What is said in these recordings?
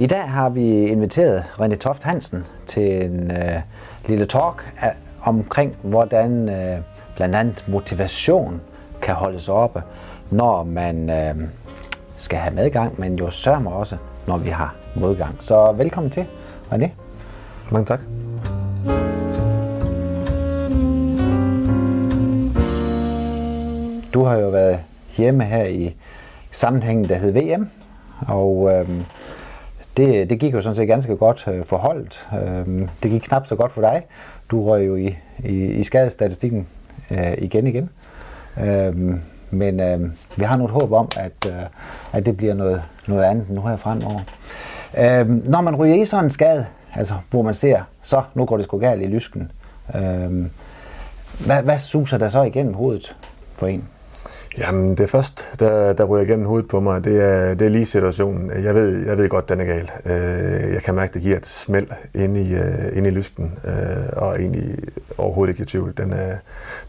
I dag har vi inviteret René Toft Hansen til en øh, lille talk af, omkring, hvordan øh, blandt andet motivation kan holdes oppe, når man øh, skal have medgang, men jo sørger også, når vi har modgang. Så velkommen til, René. Mange tak. Du har jo været hjemme her i sammenhængen, der hed VM, og øh, det, det gik jo sådan set ganske godt øh, for holdet. Øh, det gik knap så godt for dig. Du røg jo i, i, i skadestatistikken øh, igen igen. Øh, men øh, vi har noget håb om, at, øh, at det bliver noget, noget andet nu her fremover. Øh, når man ryger i sådan en skade, altså hvor man ser, så nu går det sgu galt i lysken. Øh, hvad, hvad suser der så igennem hovedet på en? Jamen, det først, der, der ryger igennem hovedet på mig, det er, det er lige situationen. Jeg ved, jeg ved godt, den er gal. Øh, jeg kan mærke, det giver et smæld ind i, øh, ind i lysken, øh, og egentlig overhovedet ikke i tvivl. Den er,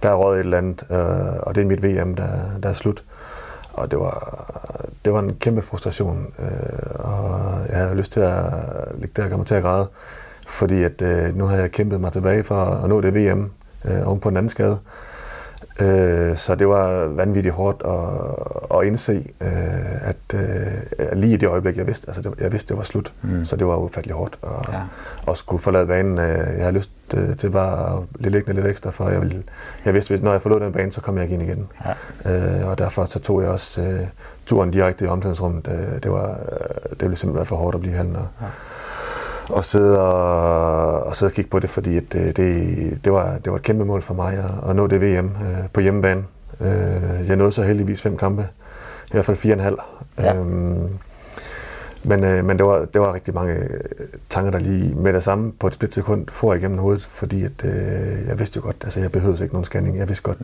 der er røget et eller andet, og det er mit VM, der, der er slut. Og det var, det var en kæmpe frustration, og jeg havde lyst til at ligge der og komme til at græde, fordi at, nu har jeg kæmpet mig tilbage for at nå det VM oven på en anden skade. Øh, så det var vanvittigt hårdt at, at indse, øh, at øh, lige i det øjeblik, jeg vidste, altså det, jeg vidste, det var slut. Mm. Så det var ufattelig hårdt at, ja. at skulle forlade banen. Jeg har lyst til bare at blive liggende lidt ekstra, for jeg, ville, jeg vidste, at når jeg forlod den bane, så kom jeg ikke ind igen. Ja. og derfor så tog jeg også turen direkte i omklædningsrummet. det, var, det ville simpelthen være for hårdt at blive. Og, ja og sidde og, og sidde og kigge på det, fordi at det, det, det, var, det var et kæmpe mål for mig at, at nå det VM øh, på hjemmebane. Øh, jeg nåede så heldigvis fem kampe, i hvert fald fire og en halv. Ja. Øhm, men, øh, men det, var, det var rigtig mange tanker, der lige med det samme på et splitsekund får igennem hovedet, fordi at, øh, jeg vidste jo godt, altså jeg behøvede ikke nogen scanning, jeg vidste godt.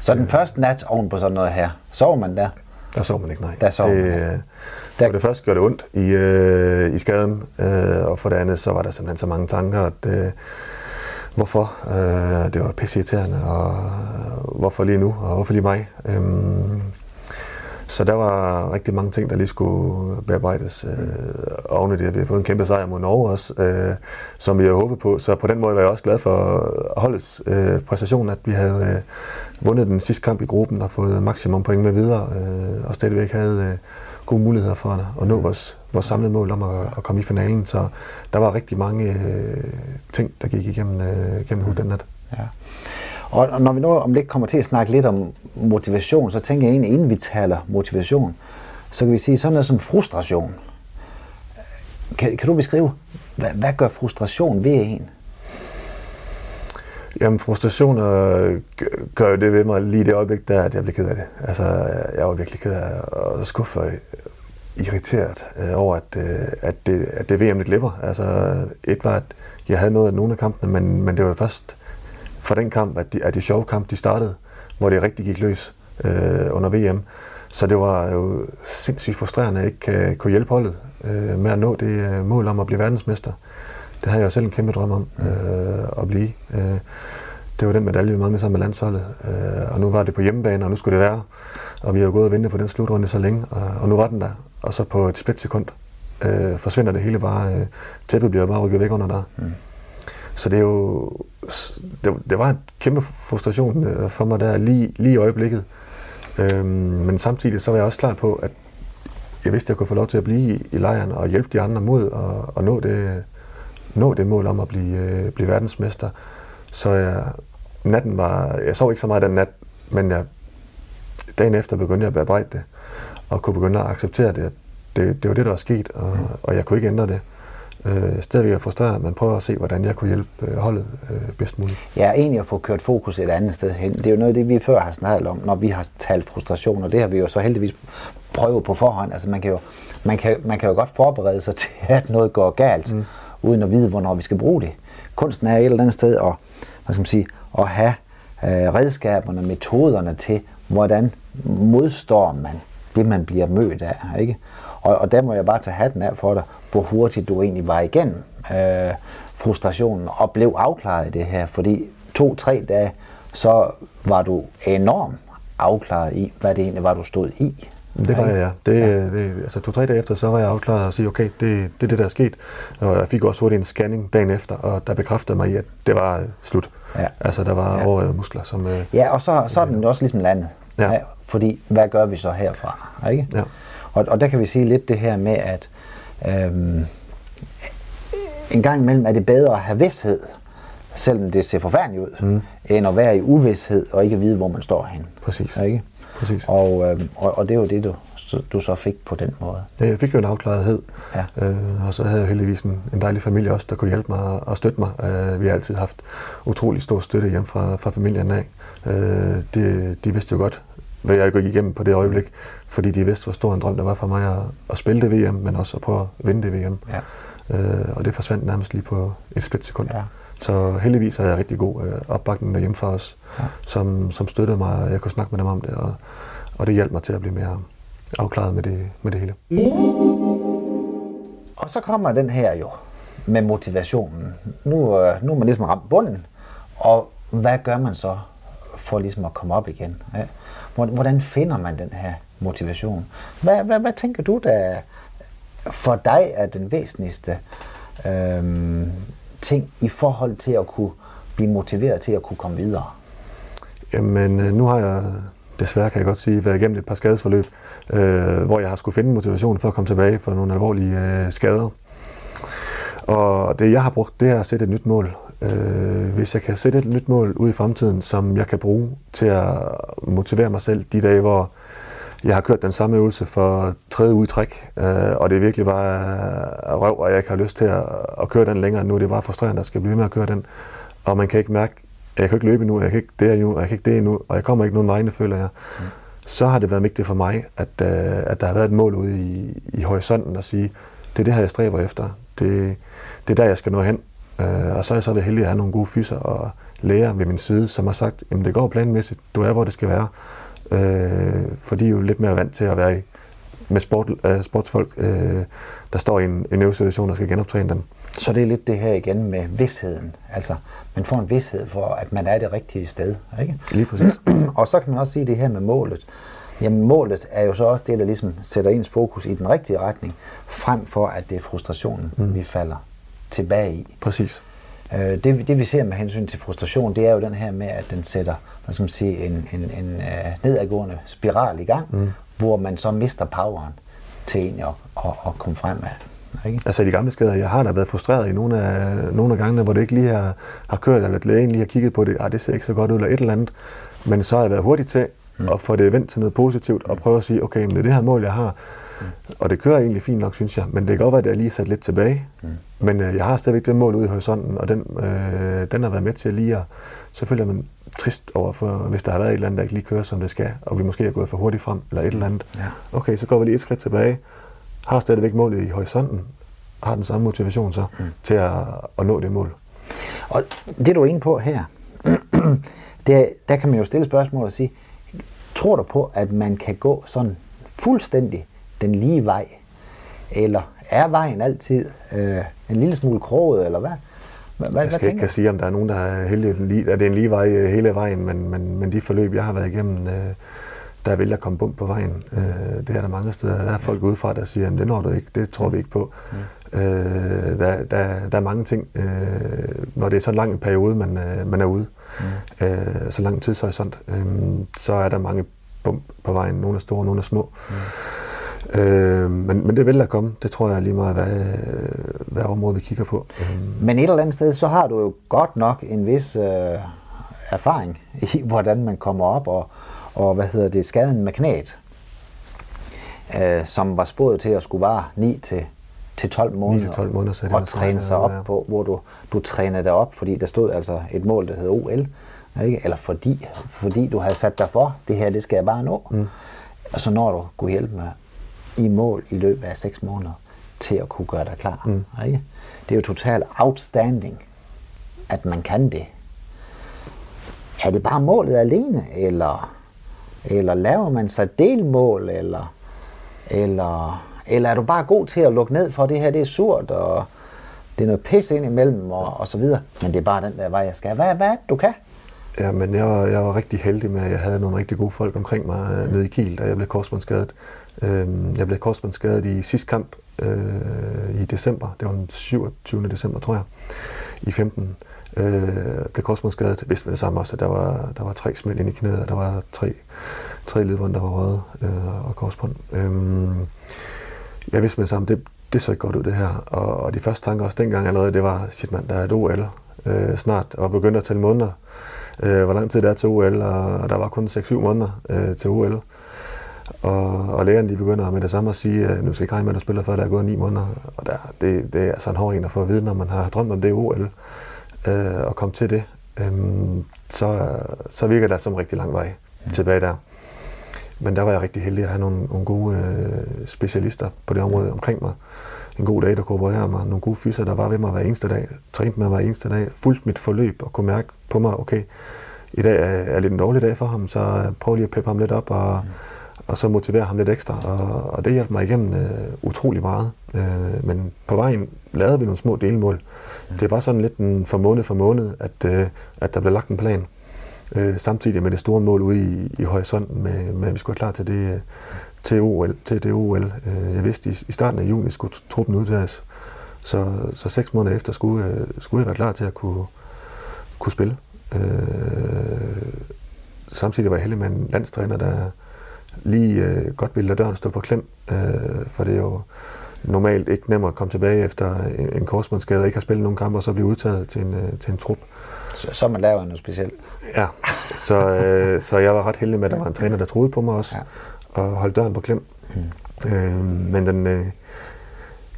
Så den første nat oven på sådan noget her, sov man der? Der sov man ikke, nej. Der sov det, man, ja. For det første gjorde det ondt i, øh, i skaden, øh, og for det andet, så var der simpelthen så mange tanker, at øh, hvorfor? Øh, det var pisse irriterende, og øh, hvorfor lige nu, og hvorfor lige mig? Øh, så der var rigtig mange ting, der lige skulle bearbejdes. Øh, oven i det, vi har fået en kæmpe sejr mod Norge også, øh, som vi har håbet på. Så på den måde var jeg også glad for holdets øh, præstation, at vi havde øh, vundet den sidste kamp i gruppen og fået maksimum point med videre, øh, og stadigvæk havde øh, gode muligheder for at, at nå vores, vores samlede mål om at, at komme i finalen. Så der var rigtig mange øh, ting, der gik igennem, øh, igennem hovedet den nat. Ja. Og når vi nu om lidt kommer til at snakke lidt om motivation, så tænker jeg egentlig, inden vi taler motivation, så kan vi sige sådan noget som frustration. Kan, kan du beskrive, hvad, hvad gør frustration ved en? Jamen, frustrationer øh, gør jo det ved mig lige det øjeblik, der at jeg bliver ked af det. Altså, jeg var virkelig ked af og skuffet irriteret øh, over, at, øh, at, det, at det VM lidt glipper. Altså, et var, at jeg havde noget af nogle af kampene, men, men det var først for den kamp, at de, at de sjove kamp, de startede, hvor det rigtig gik løs øh, under VM. Så det var jo sindssygt frustrerende at ikke uh, kunne hjælpe holdet øh, med at nå det uh, mål om at blive verdensmester. Det har jeg jo selv en kæmpe drøm om øh, at blive. Øh, det var den medalje, vi manglede sammen med landsholdet. Øh, og nu var det på hjemmebane, og nu skulle det være. Og vi har jo gået og ventet på den slutrunde så længe, og, og nu var den der. Og så på et splitsekund øh, forsvinder det hele bare. Øh, tæppet bliver bare rykket væk under der. Mm. Så det er jo... Det, det var en kæmpe frustration øh, for mig der lige, lige i øjeblikket. Øh, men samtidig så var jeg også klar på, at jeg vidste, at jeg kunne få lov til at blive i, i lejren og hjælpe de andre mod og, og nå det, nå det mål om at blive, øh, blive verdensmester. Så jeg, natten var, jeg sov ikke så meget den nat, men jeg, dagen efter begyndte jeg at bearbejde det, og kunne begynde at acceptere det. Det, det var det, der var sket, og, mm. og jeg kunne ikke ændre det. Øh, stadigvæk er frustreret, men prøver at se, hvordan jeg kunne hjælpe øh, holdet øh, bedst muligt. Ja, egentlig at få kørt fokus et andet sted hen. Det er jo noget af det, vi før har snakket om, når vi har talt frustration, og det har vi jo så heldigvis prøvet på forhånd. Altså man kan jo, man kan, man kan jo godt forberede sig til, at noget går galt. Mm uden at vide, hvornår vi skal bruge det. Kunsten er et eller andet sted at, hvad skal man sige, at have øh, redskaberne, metoderne til, hvordan modstår man det, man bliver mødt af. Ikke? Og, og der må jeg bare tage hatten af for dig, hvor hurtigt du egentlig var igennem øh, frustrationen og blev afklaret i det her. Fordi to-tre dage, så var du enormt afklaret i, hvad det egentlig var, du stod i. Det var jeg, ja. Det, ja. det, altså to-tre dage efter, så var jeg afklaret og sige, okay, det, det er det, der er sket. Og jeg fik også hurtigt en scanning dagen efter, og der bekræftede mig i, at det var slut. Ja. Altså, der var ja. overrevet muskler. Som, øh, ja, og så, så er den også ligesom landet. Ja. Ja, fordi, hvad gør vi så herfra? Ikke? Ja. Og, og der kan vi sige lidt det her med, at øhm, en gang imellem er det bedre at have vidshed, selvom det ser forfærdeligt ud, mm. end at være i uvidshed og ikke vide, hvor man står hen. Præcis. Ikke? Præcis. Og, øhm, og, og det er jo det, du, du så fik på den måde. Ja, jeg fik jo en afklarethed, ja. øh, og så havde jeg heldigvis en, en dejlig familie også, der kunne hjælpe mig og støtte mig. Øh, vi har altid haft utrolig stor støtte hjem fra, fra familien af. Øh, de, de vidste jo godt, hvad jeg gik igennem på det øjeblik, fordi de vidste, hvor stor en drøm der var for mig at, at spille det VM, men også at prøve at vinde det VM. Ja. Øh, og det forsvandt nærmest lige på et splitsekund. Ja. Så heldigvis havde jeg rigtig god øh, opbakning derhjemme fra os, ja. som, som støttede mig, og jeg kunne snakke med dem om det, og, og det hjalp mig til at blive mere afklaret med det, med det hele. Og så kommer den her jo med motivationen. Nu, øh, nu er man ligesom ramt bunden, og hvad gør man så for ligesom at komme op igen? Ja? Hvordan finder man den her motivation? Hvad, hvad, hvad tænker du, der for dig er den væsentligste øhm, ting i forhold til at kunne blive motiveret til at kunne komme videre? Jamen, øh, nu har jeg desværre, kan jeg godt sige, været igennem et par skadesforløb, øh, hvor jeg har skulle finde motivation for at komme tilbage for nogle alvorlige øh, skader. Og det, jeg har brugt, det er at sætte et nyt mål. Øh, hvis jeg kan sætte et nyt mål ud i fremtiden, som jeg kan bruge til at motivere mig selv de dage, hvor jeg har kørt den samme øvelse for tredje uge i træk, øh, og det er virkelig bare røv, og jeg ikke har lyst til at, at køre den længere nu. Det er bare frustrerende, at skal blive med at køre den. Og man kan ikke mærke, at jeg kan ikke løbe nu, jeg kan ikke det endnu, jeg kan ikke det endnu, og jeg kommer ikke nogen vegne, føler jeg. Mm. Så har det været vigtigt for mig, at, øh, at der har været et mål ude i, i horisonten at sige, det er det her, jeg stræber efter. Det, det er der, jeg skal nå hen. Øh, og så er jeg så det heldig at have nogle gode fyser og læger ved min side, som har sagt, at det går planmæssigt, du er, hvor det skal være. Øh, for de er jo lidt mere vant til at være i, med sport, uh, sportsfolk, øh, der står i en, en øvesituation og skal genoptræne dem. Så det er lidt det her igen med vidsheden. Altså, man får en vidshed for, at man er det rigtige sted. Ikke? Lige præcis. og så kan man også sige det her med målet. Jamen målet er jo så også det, der ligesom sætter ens fokus i den rigtige retning, frem for at det er frustrationen, mm. vi falder tilbage i. Præcis. Øh, det, det vi ser med hensyn til frustration, det er jo den her med, at den sætter hvad skal man sige, en, en, en uh, nedadgående spiral i gang, mm. hvor man så mister poweren til egentlig at, at, at komme fremad. Ikke? Altså i de gamle skader, jeg har da været frustreret i nogle af, nogle af gangene, hvor det ikke lige har, har kørt, eller at lægen lige har kigget på det, ah, det ser ikke så godt ud, eller et eller andet. Men så har jeg været hurtig til mm. at få det vendt til noget positivt, og prøve at sige, okay, men det er det her mål, jeg har. Mm. Og det kører egentlig fint nok, synes jeg, men det kan godt være, at jeg lige sat lidt tilbage. Mm. Men øh, jeg har stadigvæk det mål ude i horisonten, og den, øh, den har været med til lige at, selvfølgelig er man trist over, for, hvis der har været et eller andet, der ikke lige kører, som det skal, og vi måske er gået for hurtigt frem, eller et eller andet. Ja. Okay, så går vi lige et skridt tilbage, har stadigvæk målet i horisonten, har den samme motivation så mm. til at, at nå det mål. Og det du er inde på her, det, der kan man jo stille spørgsmål og sige, tror du på, at man kan gå sådan fuldstændig den lige vej? Eller er vejen altid øh, en lille smule kroget, eller hvad? Hvad, jeg skal hvad ikke kan sige, om der er nogen, der er heldige, at det er en lige vej øh, hele vejen, men, men, men de forløb, jeg har været igennem, øh, der vil jeg komme bump på vejen. Øh, det er der mange steder. Der er folk udefra, der siger, at det når du ikke, det tror vi ikke på. Mm. Øh, der, der, der er mange ting, øh, når det er så lang en periode, man, øh, man er ude, mm. øh, så lang tidshorisont, øh, så er der mange bump på vejen. Nogle er store, nogle er små. Mm. Øh, men, men det vil der komme. Det tror jeg lige meget, hvad, hvad område vi kigger på. Øh. Men et eller andet sted, så har du jo godt nok en vis øh, erfaring i, hvordan man kommer op, og, og hvad hedder det, skaden med knæet, øh, som var spået til at skulle vare 9 til til 12 måneder, 9 12 måneder så det og træne sig op ja. på, hvor du, du trænede dig op, fordi der stod altså et mål, der hedder OL, ikke? eller fordi, fordi du havde sat dig for, det her, det skal jeg bare nå. Mm. Og så når du kunne hjælpe mig i mål i løbet af 6 måneder til at kunne gøre dig klar. Mm. Ikke? Det er jo totalt outstanding, at man kan det. Er det bare målet alene, eller, eller laver man sig delmål, eller, eller, eller er du bare god til at lukke ned for, det her det er surt, og det er noget pis ind imellem, og, og så videre. Men det er bare den der vej, jeg skal. Hvad, hvad du kan? Ja, men jeg var, jeg var rigtig heldig med, at jeg havde nogle rigtig gode folk omkring mig øh, nede i Kiel, da jeg blev korsbåndsskadet. Øh, jeg blev korsbåndsskadet i sidste kamp øh, i december. Det var den 27. december, tror jeg, i 15. Øh, blev korsbåndsskadet. Vidste med det samme også, at der var, der var tre smæld ind i knæet, og der var tre, tre ledbånd, der var røde øh, og korsbånd. Øh, jeg vidste med det samme, det, det så ikke godt ud det her. Og, og de første tanker også dengang allerede, det var, shit mand, der er et OL øh, snart, og begyndte at tælle måneder øh, hvor lang tid det er til OL, og der var kun 6-7 måneder øh, til OL. Og, og lægerne de begynder med det samme at sige, at nu skal ikke regne med, at du spiller, før der er gået 9 måneder. Og der, det, det er altså en hård en at få at vide, når man har drømt om det OL, øh, og komme til det. Øh, så, så virker det som rigtig lang vej mm. tilbage der. Men der var jeg rigtig heldig at have nogle, nogle gode øh, specialister på det område omkring mig. En god dag, der kunne operere mig. Nogle gode fyser, der var ved mig hver eneste dag. Trænede mig hver eneste dag. Fulgte mit forløb og kunne mærke på mig, okay, i dag er lidt en dårlig dag for ham, så prøv lige at peppe ham lidt op og, mm. Og så motivere ham lidt ekstra. Og, og det hjalp mig igennem øh, utrolig meget. Øh, men på vejen lavede vi nogle små delmål. Mm. Det var sådan lidt en for måned for måned, at, øh, at der blev lagt en plan. Øh, samtidig med det store mål ude i, i horisonten, med, med at vi skulle være klar til det, til OL. Til det OL. Øh, jeg vidste, i, i starten af juni skulle truppen ud til os. Så, så seks måneder efter skulle, øh, skulle jeg være klar til at kunne, kunne spille. Øh, samtidig var jeg heldig med en landstræner, der lige øh, godt ville lade døren stå på klem, øh, for det er jo normalt ikke nemmere at komme tilbage efter en, en korsbåndsskade og ikke har spillet nogen kampe, og så blive udtaget til en, øh, til en trup. Så, så man laver noget specielt. Ja, så, øh, så jeg var ret heldig med, at der var en træner, der troede på mig også, ja. og holdt døren på klem. Mm. Øh, men den, øh,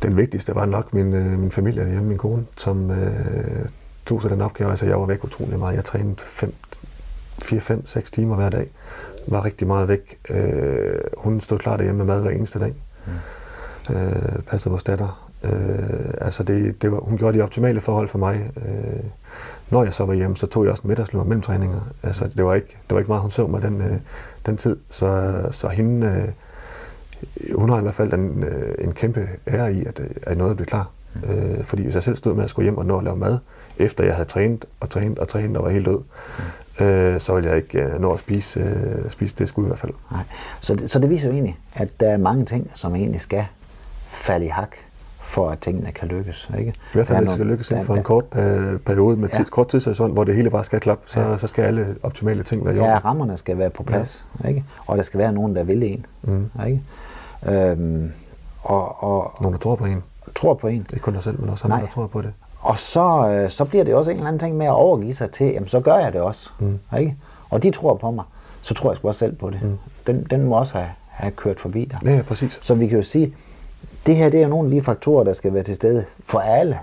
den vigtigste var nok min, øh, min familie hjemme, min kone, som, øh, tog sig den opgave. Altså, jeg var væk utrolig meget. Jeg trænede 4, 5, 6 timer hver dag. Var rigtig meget væk. Øh, hun stod klar derhjemme med mad hver eneste dag. Mm. Øh, passede vores datter. Øh, altså det, det var, hun gjorde de optimale forhold for mig. Øh, når jeg så var hjemme, så tog jeg også middagslur mellem træninger. Altså, det, var ikke, det var ikke meget, hun så mig den, øh, den tid. Så, så hende, øh, hun har i hvert fald en, øh, en kæmpe ære i, at, at noget blev klar. Mm. Øh, fordi hvis jeg selv stod med at skulle hjem og nå at lave mad, efter jeg havde trænet og trænet og trænet og var helt død, mm. øh, så ville jeg ikke øh, nå at spise, øh, spise det skud i hvert fald. Nej. Så, det, så det viser jo egentlig, at der er mange ting, som egentlig skal falde i hak, for at tingene kan lykkes. Ikke? I hvert fald, det skal lykkes inden for en kort periode med ja. kort tidshorisont, hvor det hele bare skal klappe, så, ja. så skal alle optimale ting være i Ja, rammerne skal være på plads, ja. ikke? og der skal være nogen, der vil en. Mm. Ikke? Øhm, og, og, nogen, der tror på en. Tror på en. Ikke kun dig selv, men også andre, der tror på det. Og så, øh, så bliver det også en eller anden ting med at overgive sig til, jamen så gør jeg det også. Mm. Ikke? Og de tror på mig, så tror jeg sgu også selv på det. Mm. Den, den må også have, have kørt forbi dig. Ja, ja, præcis. Så vi kan jo sige, det her det er nogle af de faktorer, der skal være til stede for alle,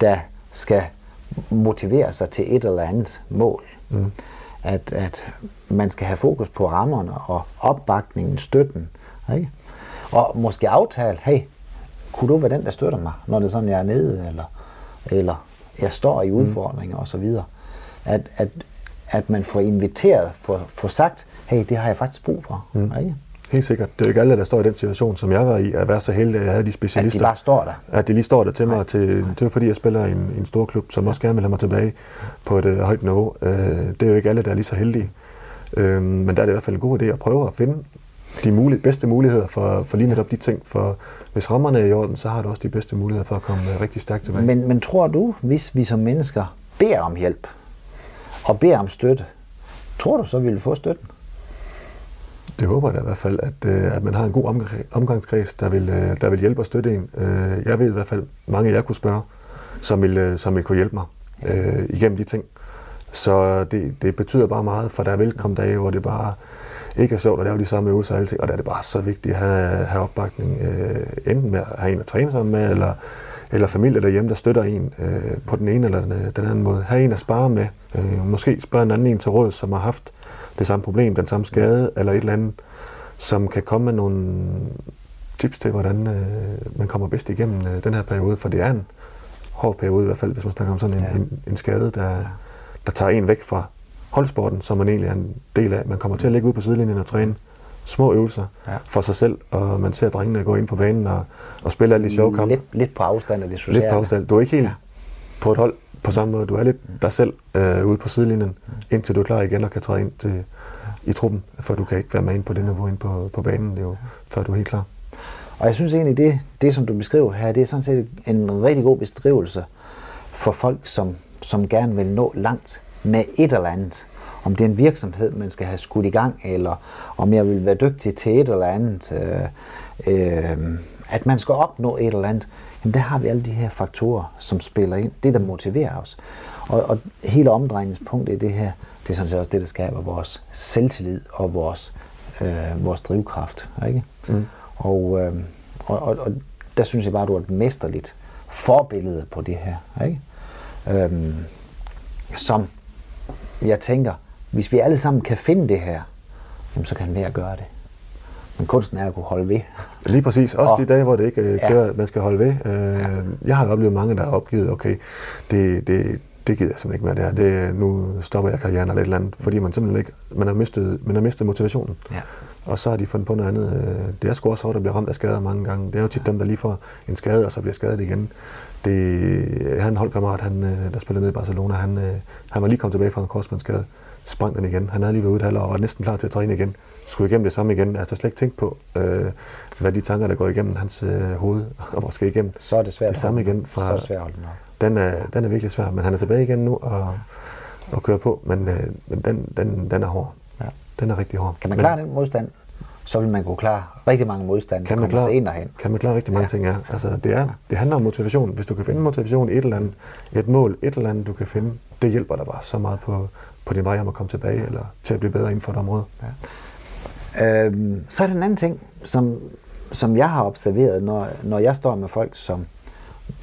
der skal motivere sig til et eller andet mål. Mm. At, at man skal have fokus på rammerne og opbakningen, støtten. Ikke? Og måske aftale, hey, kunne du være den, der støtter mig, når det er sådan, jeg er nede, eller eller jeg står i mm. udfordringer mm. osv. At, at, at man får inviteret, får, får sagt, hey, det har jeg faktisk brug for. Mm. Ikke? Helt sikkert. Det er jo ikke alle, der står i den situation, som jeg var i, at være så heldig, at jeg havde de specialister. At de bare står der. At de lige står der til mig. Til, det er fordi, jeg spiller i en, en stor klub, som også gerne vil have mig tilbage på et uh, højt niveau. Uh, det er jo ikke alle, der er lige så heldige. Uh, men der er det i hvert fald en god idé at prøve at finde de mulige, bedste muligheder for, for lige netop de ting. For hvis rammerne er i orden, så har du også de bedste muligheder for at komme rigtig stærkt tilbage. Men, men tror du, hvis vi som mennesker beder om hjælp, og beder om støtte, tror du så, vi vil få støtten? Det håber jeg da i hvert fald, at, øh, at man har en god omgangskreds, der vil, øh, der vil hjælpe og støtte en. Øh, jeg ved i hvert fald, mange jer kunne spørge, som vil, som vil kunne hjælpe mig øh, igennem de ting. Så det, det betyder bare meget, for der er velkommen dage, hvor det bare ikke er sjovt at lave de samme øvelser og alting, og der er det bare så vigtigt at have, have opbakning, øh, enten med at have en at træne sammen med, eller, eller familie derhjemme, der støtter en øh, på den ene eller den, den anden måde. Have en at spare med, øh, måske spørge en anden en til råd, som har haft det samme problem, den samme skade, eller et eller andet, som kan komme med nogle tips til, hvordan øh, man kommer bedst igennem øh, den her periode, for det er en hård periode i hvert fald, hvis man snakker om sådan en, ja. en, en skade, der, der tager en væk fra holdsporten, som man egentlig er en del af. Man kommer til at ligge ud på sidelinjen og træne små øvelser ja. for sig selv, og man ser drengene gå ind på banen og, og spille alle de sjove kampe. Lidt, lidt på afstand af det sociale. Lidt på afstand. Du er ikke helt ja. på et hold på samme måde. Du er lidt dig selv øh, ude på sidelinjen, indtil du er klar igen og kan træde ind til, i truppen, for du kan ikke være med ind på det niveau ind på, på banen, det er jo, før du er helt klar. Og jeg synes egentlig, det, det som du beskriver her, det er sådan set en rigtig god beskrivelse for folk, som, som gerne vil nå langt med et eller andet. Om det er en virksomhed, man skal have skudt i gang, eller om jeg vil være dygtig til et eller andet. Øh, øh, at man skal opnå et eller andet. Jamen der har vi alle de her faktorer, som spiller ind. Det, der motiverer os. Og, og hele omdrejningspunktet i det her, det er sådan set også det, der skaber vores selvtillid og vores, øh, vores drivkraft. Ikke? Mm. Og, øh, og, og, og der synes jeg bare, at du er et mesterligt forbillede på det her. Ikke? Øhm, som jeg tænker, hvis vi alle sammen kan finde det her, jamen, så kan mere gøre det. Men kunsten er at kunne holde ved. Lige præcis. Også og, de dage, hvor det ikke øh, kører, ja. man skal holde ved. Øh, ja. Jeg har oplevet mange, der har opgivet, okay, det, det, det gider jeg simpelthen ikke mere det her. Det, nu stopper jeg karrieren eller et eller andet, fordi man simpelthen ikke, man har mistet, man har mistet motivationen. Ja. Og så har de fundet på noget andet. Øh, det er sgu også hårdt at blive ramt af skader mange gange. Det er jo tit dem, der lige får en skade, og så bliver skadet igen. Det, han holdkammerat, han, øh, der spillede ned i Barcelona, han, øh, han var lige kommet tilbage fra en korsbåndsskade. Sprang den igen. Han havde lige været ude og var næsten klar til at træne igen. Skulle igennem det samme igen. Altså slet ikke tænkt på, øh, hvad de tanker, der går igennem hans øh, hoved, og hvor skal igennem. Så er det svært det samme igen. Fra, så er det svært at holde den er, den er virkelig svær, men han er tilbage igen nu og, og kører på, men, øh, men den, den, den er hård. Ja. Den er rigtig hård. Kan man klare men, den modstand? så vil man kunne klare rigtig mange modstande, kan man klare, ind hen. Kan man klare rigtig mange ja. ting, ja. Altså, det, er, det handler om motivation. Hvis du kan finde motivation i et eller andet, et mål, et eller andet, du kan finde, det hjælper dig bare så meget på, på din vej om at komme tilbage, eller til at blive bedre inden for et område. Ja. Øhm, så er der en anden ting, som, som jeg har observeret, når, når jeg står med folk, som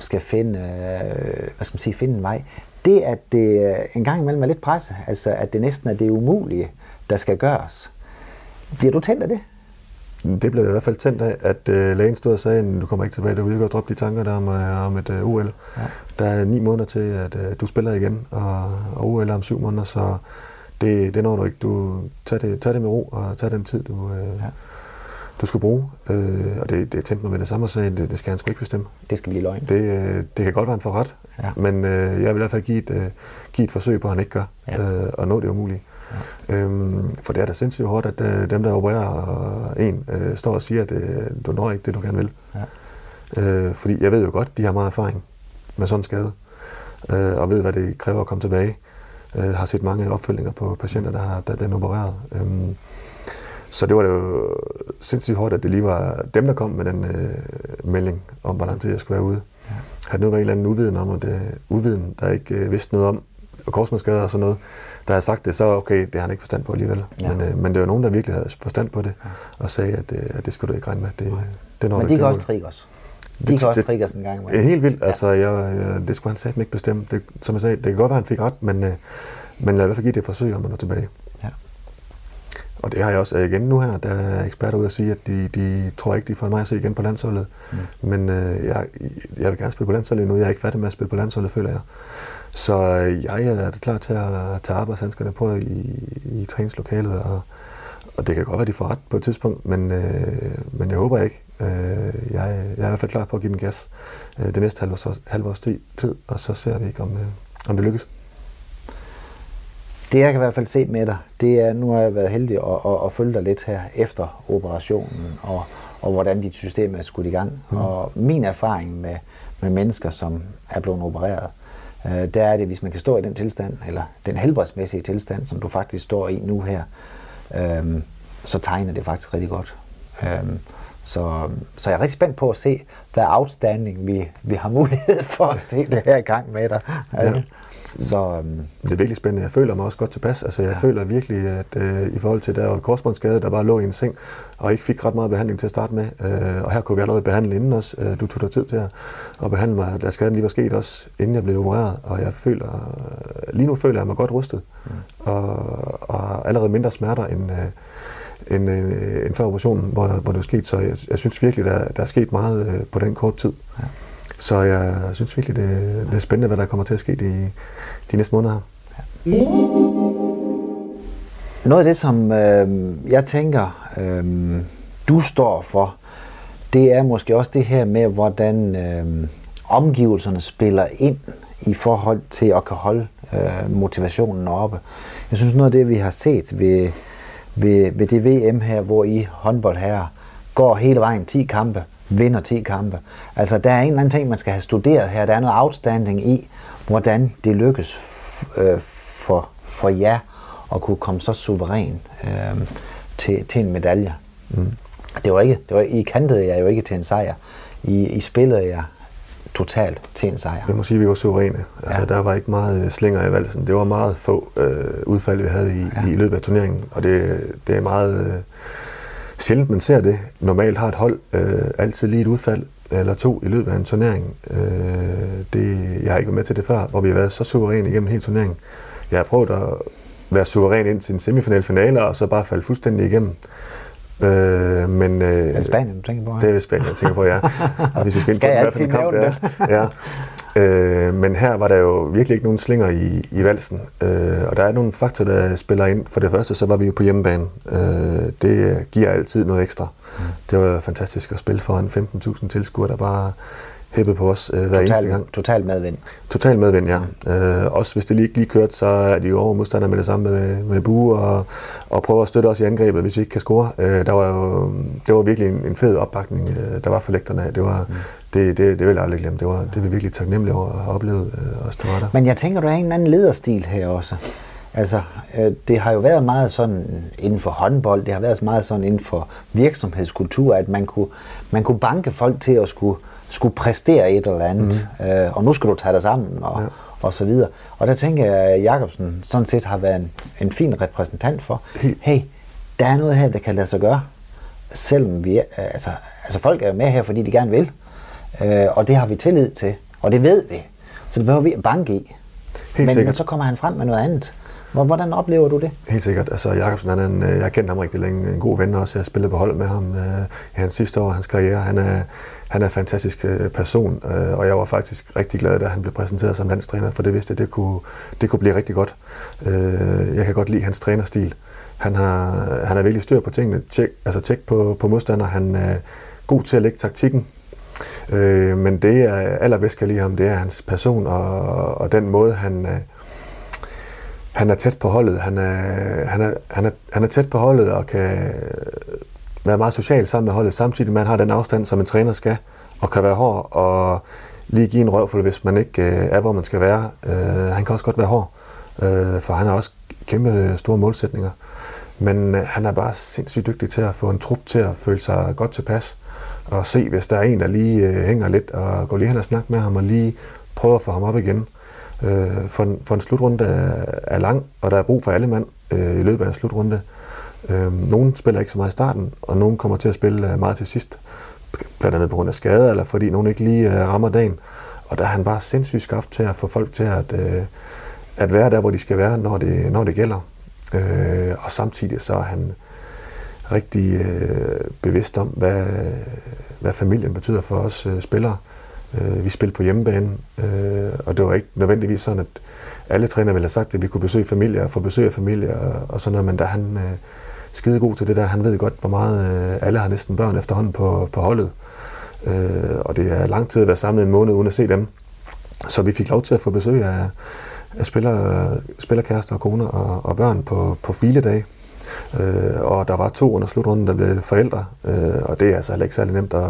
skal finde, øh, hvad skal man sige, finde en vej, det at det en gang imellem er lidt presset, altså at det næsten er det umulige, der skal gøres. Bliver du tændt af det? Det blev i hvert fald tændt af, at øh, lægen stod og sagde, at du kommer ikke tilbage derude, og droppe de tanker der om, øh, om et øh, OL. Ja. Der er ni måneder til, at øh, du spiller igen, og, og OL er om syv måneder, så det, det når du ikke. Du tager det, tag det med ro, og tag den tid, du, øh, ja. Du skal bruge. Øh, og det, det tændte mig med det samme og sagde, det, det skal han sgu ikke bestemme. Det skal blive løgn. Det, øh, det kan godt være, han får ret, ja. men øh, jeg vil i hvert fald give et, øh, give et forsøg på, at han ikke gør, ja. øh, og nå det umulige. Øhm, for det er da sindssygt hårdt, at øh, dem, der opererer en, øh, står og siger, at øh, du når ikke det, du gerne vil. Ja. Øh, fordi jeg ved jo godt, de har meget erfaring med sådan en skade, øh, og ved, hvad det kræver at komme tilbage. Øh, har set mange opfølgninger på patienter, der har der blevet opereret. Øhm, så det var det jo sindssygt hårdt, at det lige var dem, der kom med den øh, melding om, hvor lang tid jeg skulle være ude. Ja. Havde noget været en eller anden uviden om, at det, uviden, der ikke øh, vidste noget om, og korsmålsskader og sådan noget, der har sagt det, så okay, det har han ikke forstand på alligevel. Ja. Men, øh, men det var nogen, der virkelig havde forstand på det, og sagde, at, øh, at det skulle du ikke regne med. Det, det når men de kan også trigge os. De det, kan også trigge os en gang. Det er helt vildt. Ja. Altså, jeg, jeg, det skulle han satme ikke bestemme. Det, som jeg sagde, det kan godt være, han fik ret, men, øh, men lad i hvert fald give det forsøg om at nå tilbage. Og det har jeg også igen nu her, der er eksperter ude at sige, at de, de tror ikke, de får mig at se igen på landsholdet. Mm. Men øh, jeg, jeg vil gerne spille på landsholdet nu. Jeg er ikke færdig med at spille på landsholdet, føler jeg. Så øh, jeg er klar til at tage arbejdshandskerne på i, i træningslokalet, og, og det kan godt være, de får ret på et tidspunkt, men, øh, men jeg håber ikke. Øh, jeg, jeg er i hvert fald klar på at give den gas øh, det næste halve års, halve års tid, og så ser vi ikke, om, øh, om det lykkes. Det jeg kan i hvert fald se med dig, det er, nu har jeg været heldig at, at, at følge dig lidt her efter operationen, og, og hvordan dit system er skudt i gang. Mm. Og min erfaring med, med mennesker, som er blevet opereret, øh, der er det, hvis man kan stå i den tilstand, eller den helbredsmæssige tilstand, som du faktisk står i nu her, øh, så tegner det faktisk rigtig godt. Øh, så, så jeg er rigtig spændt på at se, hvad outstanding vi, vi har mulighed for at se det her i gang med dig. Ja. Så, øhm, det er virkelig spændende. Jeg føler mig også godt tilpas. Altså, jeg ja. føler virkelig, at øh, i forhold til der korsbåndsskade, der bare lå i en seng, og ikke fik ret meget behandling til at starte med. Øh, og her kunne vi allerede behandle inden også. Øh, du tog dig tid til at, at behandle mig, da skaden lige var sket også, inden jeg blev opereret. Og jeg føler, lige nu føler jeg mig godt rustet. Mm. Og, og allerede mindre smerter end, øh, end, øh, end før operationen, hvor, hvor det var sket. Så jeg, jeg synes virkelig, der, der er sket meget øh, på den kort tid. Ja. Så jeg synes virkelig, det, det er spændende, hvad der kommer til at ske de, de næste måneder. Ja. Noget af det, som øh, jeg tænker, øh, du står for, det er måske også det her med, hvordan øh, omgivelserne spiller ind i forhold til at kan holde øh, motivationen oppe. Jeg synes noget af det, vi har set ved, ved, ved det VM her, hvor I håndbold her går hele vejen 10 kampe, vinder 10 kampe. Altså, der er en eller anden ting, man skal have studeret her. Der er noget outstanding i, hvordan det lykkes øh, for, for jer at kunne komme så suveræn øh, til, til en medalje. Mm. Det var ikke, det var, I kantede jeg jo ikke til en sejr. I, I spillede jeg totalt til en sejr. Jeg må sige, at vi var suveræne. Altså, ja. Der var ikke meget slinger i valsen. Det var meget få øh, udfald, vi havde i, ja. i løbet af turneringen. Og det, det er meget øh, sjældent, man ser det. Normalt har et hold øh, altid lige et udfald eller to i løbet af en turnering. Øh, det, jeg har ikke været med til det før, hvor vi har været så suveræne igennem hele turneringen. Jeg har prøvet at være suveræn ind til en semifinal finale, og så bare falde fuldstændig igennem. Øh, men, øh, er det Spanien, du tænker på? Ja? Det er Spanien, jeg tænker på, ja. Og hvis vi skal ind på den, hvad for kamp det Ja. Øh, men her var der jo virkelig ikke nogen slinger i, i valsen. Øh, og der er nogle faktorer, der spiller ind. For det første, så var vi jo på hjemmebane. Øh, det giver altid noget ekstra. Mm. Det var fantastisk at spille foran 15.000 tilskuere, der bare hæppet på os øh, hver total, eneste gang. Total medvind. Total medvind, ja. Mm. Øh, også hvis det lige, lige kørt, så er de jo over modstandere med det samme med, med bue og, og prøver at støtte os i angrebet, hvis vi ikke kan score. Øh, der var jo, det var virkelig en, en fed opbakning, øh, der var for lægterne af. Det, var, mm. det, det, det vil jeg aldrig glemme. Det var, det var vi virkelig taknemmelige over at have oplevet øh, os, der var der. Men jeg tænker, du har en anden lederstil her også. Altså, øh, det har jo været meget sådan inden for håndbold, det har været meget sådan inden for virksomhedskultur, at man kunne, man kunne banke folk til at skulle skulle præstere et eller andet, mm. øh, og nu skal du tage dig sammen, og, ja. og så videre. Og der tænker jeg, at Jacobsen sådan set har været en, en fin repræsentant for, hey, der er noget her, der kan lade sig gøre, selvom vi, altså, altså folk er med her, fordi de gerne vil, øh, og det har vi tillid til, og det ved vi, så det behøver vi at banke i. Helt men, men så kommer han frem med noget andet. Hvordan oplever du det? Helt sikkert. Altså, Jacobsen, han er en, øh, jeg har kendt ham rigtig længe, en god ven også. Jeg spillede på hold med ham øh, i hans sidste år hans karriere. Han er, han er en fantastisk øh, person, øh, og jeg var faktisk rigtig glad, da han blev præsenteret som landstræner, for det vidste jeg, det kunne, det kunne blive rigtig godt. Øh, jeg kan godt lide hans trænerstil. Han har, han er virkelig styr på tingene. Tjek, altså tjek på, på modstander. Han er god til at lægge taktikken. Øh, men det, jeg allerbedst kan lide ham, det er hans person og, og den måde, han, øh, han er tæt på holdet. Han er, han, er, han, er, han er tæt på holdet og kan være meget social sammen med holdet, samtidig med at han har den afstand, som en træner skal, og kan være hård og lige give en røvfuld, hvis man ikke øh, er, hvor man skal være. Øh, han kan også godt være hård, øh, for han har også kæmpe store målsætninger. Men øh, han er bare sindssygt dygtig til at få en trup til at føle sig godt tilpas, og se, hvis der er en, der lige øh, hænger lidt, og gå lige hen og snakke med ham, og lige prøve at få ham op igen. Øh, Øh, for, en, for en slutrunde er, er lang, og der er brug for alle mand øh, i løbet af en slutrunde. Øh, nogen spiller ikke så meget i starten, og nogen kommer til at spille øh, meget til sidst, blandt andet på grund af skade, eller fordi nogen ikke lige øh, rammer dagen. Og der er han bare sindssygt skabt til at få folk til at, øh, at være der, hvor de skal være, når det, når det gælder. Øh, og samtidig så er han rigtig øh, bevidst om, hvad, hvad familien betyder for os øh, spillere. Øh, Øh, vi spillede på hjemmebane, øh, og det var ikke nødvendigvis sådan, at alle trænere ville have sagt, at vi kunne besøge familier og få besøg af familier og, og sådan noget, men da han øh, skide god til det der. Han ved godt, hvor meget øh, alle har næsten børn efterhånden på, på holdet. Øh, og det er lang tid at være samlet en måned uden at se dem. Så vi fik lov til at få besøg af, af spiller, spillerkærester og koner og, og børn på, på filedag. Øh, og der var to under slutrunden, der blev forældre, øh, og det er altså heller ikke særlig nemt at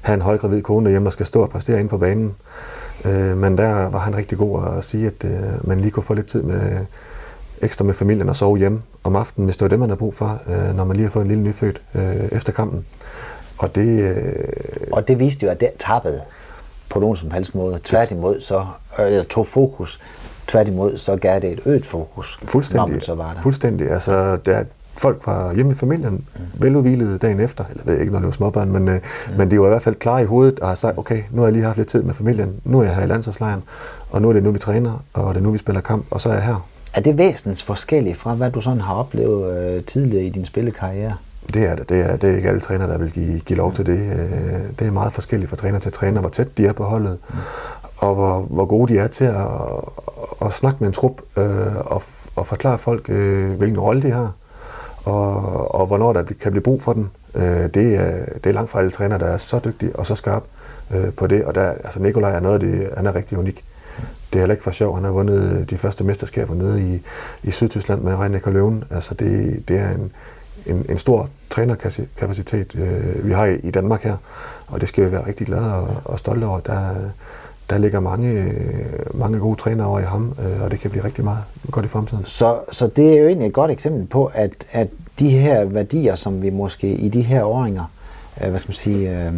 have en højgravid kone derhjemme, der skal stå og præstere ind på banen. Øh, men der var han rigtig god at sige, at øh, man lige kunne få lidt tid med, ekstra med familien og sove hjemme om aftenen, hvis det var det, man har brug for, øh, når man lige har fået en lille nyfødt øh, efter kampen. Og det, øh, og det viste jo, at det tappede på nogen som helst måde. Tværtimod så øh, tog fokus. Tværtimod så gav det et øget fokus, fuldstændig, når man så var der. Fuldstændig. Altså, der, folk var hjemme i familien, mm. veludvilede dagen efter, eller ved ikke, når det var småbørn, men, øh, mm. men de var i hvert fald klar i hovedet og har sagt, okay, nu har jeg lige haft lidt tid med familien, nu er jeg her i landsholdslejren, og nu er det nu, vi træner, og det er nu, vi spiller kamp, og så er jeg her. Er det væsentligt forskelligt fra, hvad du sådan har oplevet øh, tidligere i din spillekarriere? Det er det. Det er, det er ikke alle trænere, der vil give, give lov til det. Øh, det er meget forskelligt fra træner til træner, hvor tæt de er på holdet, mm. og hvor, hvor gode de er til at, at snakke med en trup øh, og, og forklare folk, øh, hvilken rolle de har, og, og hvornår der kan blive brug for den. Øh, det, er, det er langt fra alle træner, der er så dygtige og så skarpe øh, på det, og der, altså Nikolaj er noget af det, han er rigtig unik. det er heller ikke for sjov. Han har vundet de første mesterskaber nede i, i Sydtyskland med Reine Løven. Altså det, det er en, en, en stor trænerkapacitet, øh, vi har i, i Danmark her, og det skal vi være rigtig glade og, og stolte over. Der, der ligger mange, mange gode trænere over i ham, øh, og det kan blive rigtig meget godt i fremtiden. Så, så det er jo egentlig et godt eksempel på, at, at de her værdier, som vi måske i de her åringer, øh, hvad skal man sige, øh,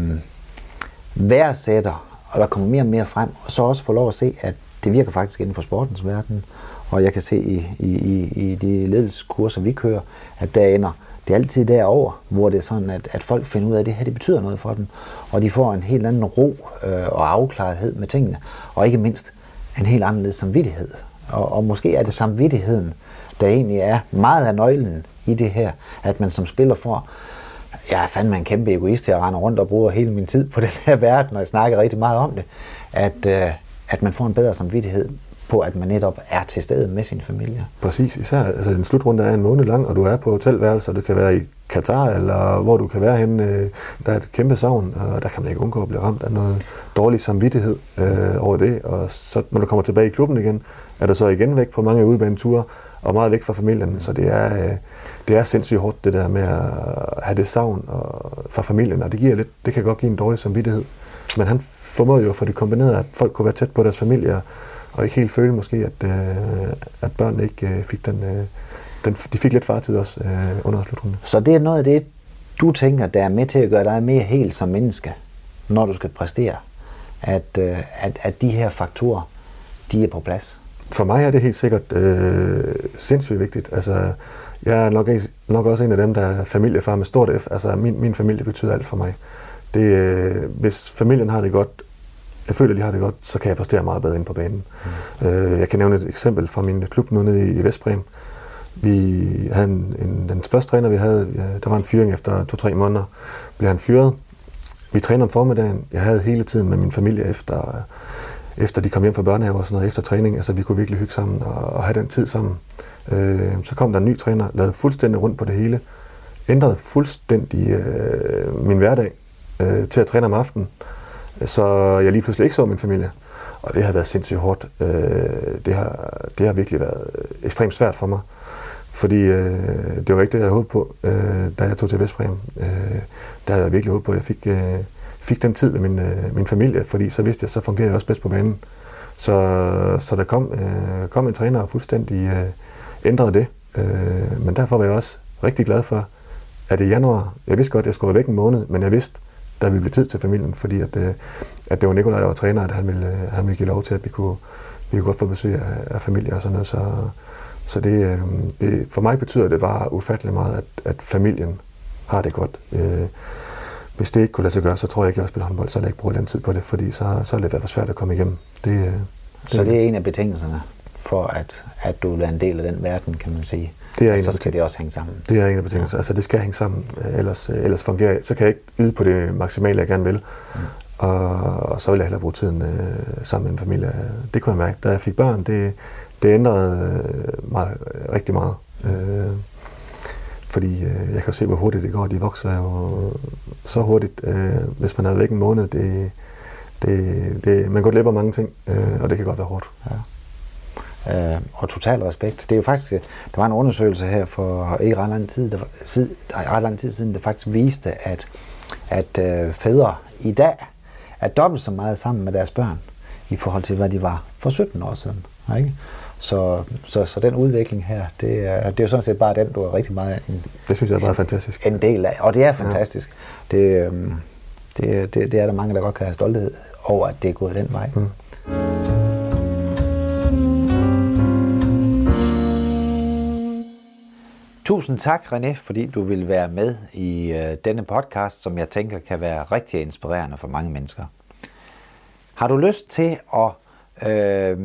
værdsætter, og der kommer mere og mere frem, og så også få lov at se, at det virker faktisk inden for sportens verden. Og jeg kan se i, i, i, i de ledelseskurser, vi kører, at der ender det er altid derover, hvor det er sådan, at, at folk finder ud af, at det her det betyder noget for dem. Og de får en helt anden ro øh, og afklarethed med tingene. Og ikke mindst en helt anderledes samvittighed. Og, og måske er det samvittigheden, der egentlig er meget af nøglen i det her, at man som spiller får, jeg er fandme en kæmpe egoist, jeg render rundt og bruger hele min tid på den her verden, og jeg snakker rigtig meget om det, at, øh, at man får en bedre samvittighed på, at man netop er til stede med sin familie. Præcis, især altså, en slutrunde er en måned lang, og du er på hotelværelse, og du kan være i Katar, eller hvor du kan være henne. Øh, der er et kæmpe savn, og der kan man ikke undgå at blive ramt af noget dårlig samvittighed øh, over det. Og så når du kommer tilbage i klubben igen, er du så igen væk på mange udbaneture, og meget væk fra familien. Så det er, øh, det er sindssygt hårdt, det der med at have det savn og, fra familien, og det, giver lidt, det kan godt give en dårlig samvittighed. Men han formåede jo for det kombineret, at folk kunne være tæt på deres familie, og ikke helt føle måske, at, øh, at børnene ikke øh, fik den, øh, den, de fik lidt fartid også øh, under slutrunden. Så det er noget af det, du tænker, der er med til at gøre dig mere helt som menneske, når du skal præstere, at, øh, at, at de her faktorer, de er på plads? For mig er det helt sikkert øh, sindssygt vigtigt. Altså, jeg er nok, nok også en af dem, der er familiefar med stort F. Altså, min, min familie betyder alt for mig. Det, øh, hvis familien har det godt, jeg føler, at de har det godt, så kan jeg præstere meget bedre ind på banen. Mm. Øh, jeg kan nævne et eksempel fra min klub nu nede i Vestbrem. Vi havde en, en, den første træner, vi havde, ja, der var en fyring efter to-tre måneder, blev han fyret. Vi træner om formiddagen. Jeg havde hele tiden med min familie efter, efter de kom hjem fra børnehave og sådan noget, efter træning. Altså, vi kunne virkelig hygge sammen og, og have den tid sammen. Øh, så kom der en ny træner, lavede fuldstændig rundt på det hele, ændrede fuldstændig øh, min hverdag øh, til at træne om aftenen så jeg lige pludselig ikke så min familie. Og det har været sindssygt hårdt. Øh, det, har, det har virkelig været øh, ekstremt svært for mig. Fordi øh, det var ikke det, jeg havde håbet på, øh, da jeg tog til Vestbrem. Øh, der havde jeg virkelig håbet på, at jeg fik, øh, fik den tid med min, øh, min familie, fordi så vidste jeg, så fungerede jeg også bedst på banen. Så, så der kom, øh, kom en træner og fuldstændig øh, ændrede det. Øh, men derfor var jeg også rigtig glad for, at i januar, jeg vidste godt, at jeg skulle være væk en måned, men jeg vidste, der ville blive tid til familien, fordi at, øh, at det var Nikolaj, der var træner, at han ville, øh, han ville give lov til, at vi kunne, vi kunne godt få besøg af, af familie og sådan noget. Så, så det, øh, det, for mig betyder det bare ufattelig meget, at, at familien har det godt. hvis det ikke kunne lade sig gøre, så tror jeg ikke, jeg spiller håndbold, så har jeg ikke brugt den tid på det, fordi så, så er det været svært at komme igennem. Det, det, så det er en af betingelserne for, at, at du er en del af den verden, kan man sige? Det er en så skal det også hænge sammen. Det er en af betingelserne. Ja. Altså det skal hænge sammen, øh, ellers, øh, ellers fungerer så kan jeg ikke yde på det maksimale, jeg gerne vil. Mm. Og, og så vil jeg hellere bruge tiden øh, sammen med en familie. Det kunne jeg mærke. Da jeg fik børn, det, det ændrede øh, mig rigtig meget. Øh, fordi øh, jeg kan se, hvor hurtigt det går. De vokser jo så hurtigt. Øh, hvis man er væk en måned, det, det, det, man går glip af mange ting, øh, og det kan godt være hårdt. Ja øh, og total respekt. Det er jo faktisk, der var en undersøgelse her for ikke ret lang tid, der, sid, ret lang tid siden, der faktisk viste, at, at øh, fædre i dag er dobbelt så meget sammen med deres børn, i forhold til, hvad de var for 17 år siden. Ikke? Så, så, så den udvikling her, det er, det er jo sådan set bare den, du er rigtig meget en, Det synes jeg er bare fantastisk. En del af, og det er fantastisk. Ja. Det, øh, det, det, det er der mange, der godt kan have stolthed over, at det er gået den vej. Mm. Tusind tak, René, fordi du vil være med i øh, denne podcast, som jeg tænker kan være rigtig inspirerende for mange mennesker. Har du lyst til at øh,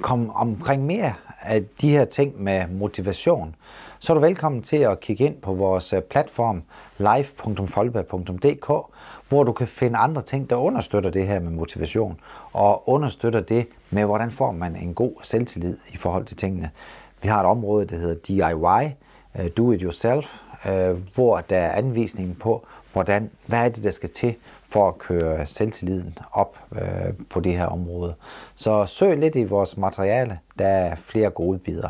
komme omkring mere af de her ting med motivation, så er du velkommen til at kigge ind på vores øh, platform live.folba.dk, hvor du kan finde andre ting, der understøtter det her med motivation, og understøtter det med, hvordan får man en god selvtillid i forhold til tingene. Vi har et område, der hedder DIY, Øh, do it yourself, øh, hvor der er anvisning på, hvordan, hvad er det, der skal til for at køre selvtilliden op øh, på det her område. Så søg lidt i vores materiale, der er flere gode bidder.